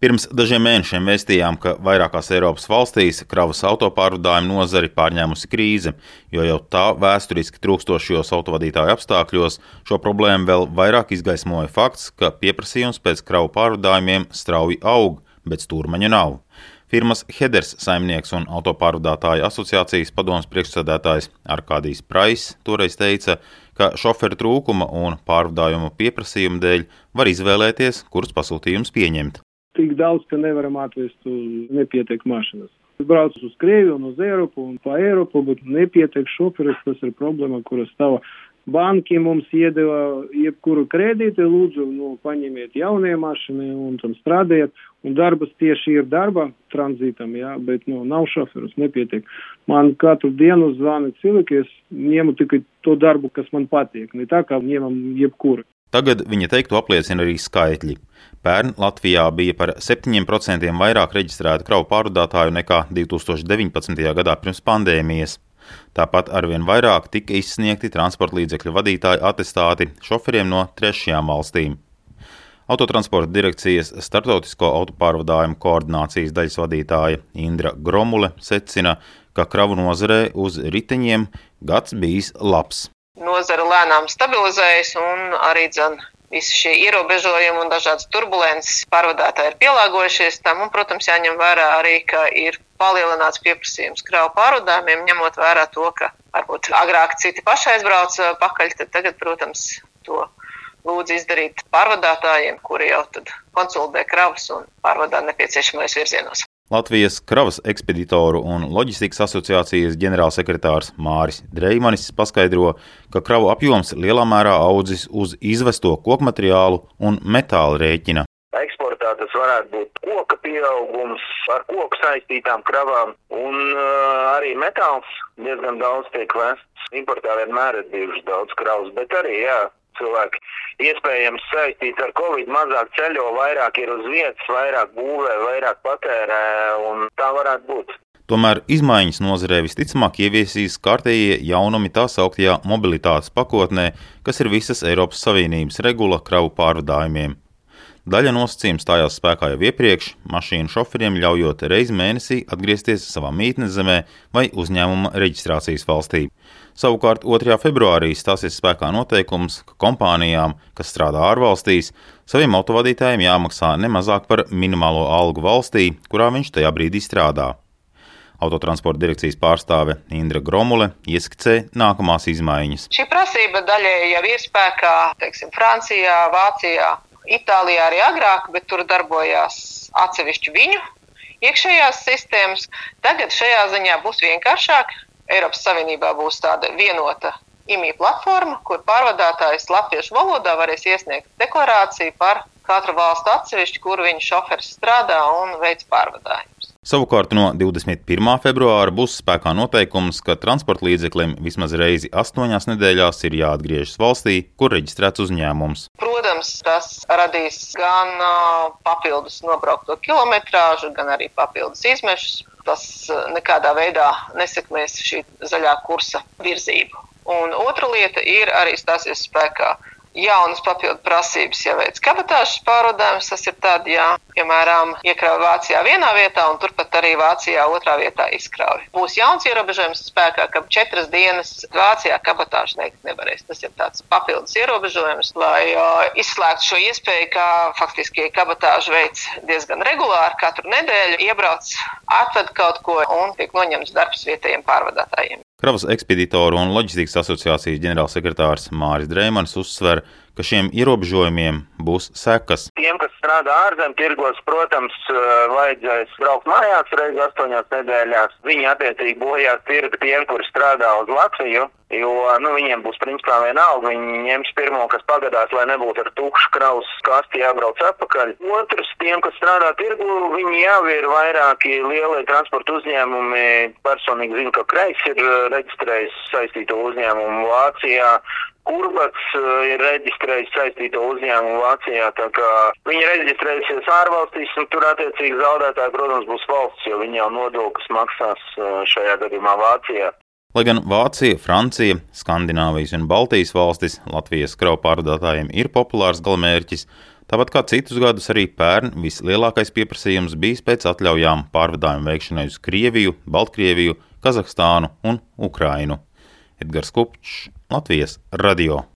Pirms dažiem mēnešiem vēstījām, ka vairākās Eiropas valstīs kravas autopārvadājumu nozari pārņēmusi krīze, jo jau tā vēsturiski trūkstošajos autovadītāju apstākļos šo problēmu vēl vairāk izgaismoja fakts, ka pieprasījums pēc kravu pārvadājumiem strauji aug, bet stūrmaņa nav. Firmas Heders saimnieks un autopārvadātāju asociācijas padomas priekšsēdētājs Arkādijs Prais toreiz teica, ka šoferu trūkuma un pārvadājumu pieprasījuma dēļ var izvēlēties, kurus pasūtījumus pieņemt tik daudz, ka nevaram atvest uz nepietiek mašinas. Brauc uz Krieviju un uz Eiropu un pa Eiropu, bet nepietiek šoferis, tas ir problēma, kuras stāv. Banki mums iedeva jebkuru kredīti, lūdzu, nu, paņemiet jaunie mašīnu un tam strādājiet, un darbas tieši ir darba tranzītam, jā, bet, nu, nav šoferus, nepietiek. Man katru dienu zvana cilvēki, es ņemu tikai to darbu, kas man patīk, ne tā kā ņemam jebkuru. Tagad viņa teiktu apliecina arī skaitļi. Pērn Latvijā bija par 7% vairāk reģistrētu kravu pārvadātāju nekā 2019. gadā pirms pandēmijas. Tāpat arvien vairāk tika izsniegti transporta līdzekļu vadītāju atestāti šoferiem no trešajām valstīm. Autotransporta direkcijas starptautisko autopārvadājumu koordinācijas daļas vadītāja Indra Gromule secina, ka kravu nozarē uz riteņiem gads bijis labs. Nozara lēnām stabilizējas un arī dzen visi šie ierobežojumi un dažādas turbulences pārvadātāji ir pielāgojušies tam, un, protams, jāņem vērā arī, ka ir palielināts pieprasījums kravu pārvadājumiem, ņemot vērā to, ka varbūt agrāk citi paši aizbrauc uh, pakaļ, tad tagad, protams, to lūdzu izdarīt pārvadātājiem, kuri jau tad konsolidē kravas un pārvadā nepieciešamais virzienos. Latvijas kravas ekspeditoru un loģistikas asociācijas ģenerālsekretārs Māris Dreimanis paskaidro, ka kravu apjoms lielā mērā audzis uz izvesto kokmateriālu un metāla rēķina. Eksportā tas varētu būt koka pieaugums ar koku saistītām kravām, un uh, arī metāls diezgan daudz tiek vests. Importā vienmēr ir bijušas daudz kravas, bet arī, jā, cilvēki iespējams saistīts ar covid, mazāk ceļo, vairāk ir uz vietas, vairāk būvē, vairāk patērē, un tā varētu būt. Tomēr izmaiņas nozarē visticamāk ieviesīs kārtējie jaunumi tā sauktajā mobilitātes pakotnē, kas ir visas Eiropas Savienības regula kravu pārvadājumiem. Daļa nosacījuma stājās spēkā jau iepriekš, mašīnu šoferiem ļaujot reizi mēnesī atgriezties savā mītnes zemē vai uzņēmuma reģistrācijas valstī. Savukārt 2. februārī stāsies spēkā noteikums, ka kompānijām, kas strādā ārvalstīs, saviem autovadītājiem jāmaksā ne mazāk par minimālo algu valstī, kurā viņš tajā brīdī strādā. Autotransporta direkcijas pārstāve Indra Gromule ieskicē nākamās izmaiņas. Šī prasība daļēji jau ir spēkā teiksim, Francijā, Vācijā, Itālijā arī agrāk, bet tur darbojās atsevišķi viņu iekšējās sistēmas. Tagad šajā ziņā būs vienkāršāk. Eiropas Savienībā būs tāda vienota IMI platforma, kur pārvadātājs latviešu valodā varēs iesniegt deklarāciju par katru valstu atsevišķi, kur viņa šoferis strādā un veids pārvadājumus. Savukārt no 21. februāra būs spēkā noteikums, ka transporta līdzeklim vismaz reizi astoņās nedēļās ir jāatgriežas valstī, kur reģistrēts uzņēmums. Protams, tas radīs gan papildus nobraukto kilometrāžu, gan arī papildus izmešus. Tas nekādā veidā nesekmēs šī zaļā kursa virzību. Un otra lieta ir arī stāsies spēkā jaunas papildu prasības, ja veids kabatāžas pārvadājums, tas ir tad, ja, piemēram, iekrauj Vācijā vienā vietā un turpat arī Vācijā otrā vietā izkrauj. Būs jauns ierobežojums spēkā, ka četras dienas Vācijā kabatāžu neikt nevarēs. Tas ir tāds papildus ierobežojums, lai uh, izslēgtu šo iespēju, ka faktiski kabatāžu veids diezgan regulāri katru nedēļu iebrauc, atved kaut ko un tiek noņemts darbs vietējiem pārvadātājiem. Kravas ekspeditoru un loģistikas asociācijas ģenerālsekretārs Māris Dreimans uzsver, ka šiem ierobežojumiem būs sekas. Tiem, kas strādā ārzemēs, tirgos, protams, vajadzēs braukt mājās reizes astoņās nedēļās. Viņi attiecīgi bojās tirgu tiem, kuri strādā uz Latviju. Jo nu, viņiem būs principā vienalga. Viņi ņems pirmo, kas pagadās, lai nebūtu ar tukšu kraus kasti jābrauc atpakaļ. Otrs, tiem, kas strādā tirgu, viņi jau ir vairāki lielie transporta uzņēmumi. Personīgi zinu, ka Kreis ir reģistrējis saistīto uzņēmumu Vācijā. Urbats eh, ir reģistrējis saistīto uzņēmumu Vācijā, viņi reģistrējusies ārvalstīs, un tur attiecīgi zaudētāji, protams, būs valsts, jo viņi jau nodokļus maksās eh, šajā gadījumā Vācijā. Lai gan Vācija, Francija, Skandināvijas un Baltijas valstis Latvijas kravu pārvadātājiem ir populārs galamērķis, tāpat kā citus gadus arī pērn vislielākais pieprasījums bijis pēc atļaujām pārvadājumu veikšanai uz Krieviju, Baltkrieviju, Kazahstānu un Ukrainu. Edgars Kupčs, Latvijas radio.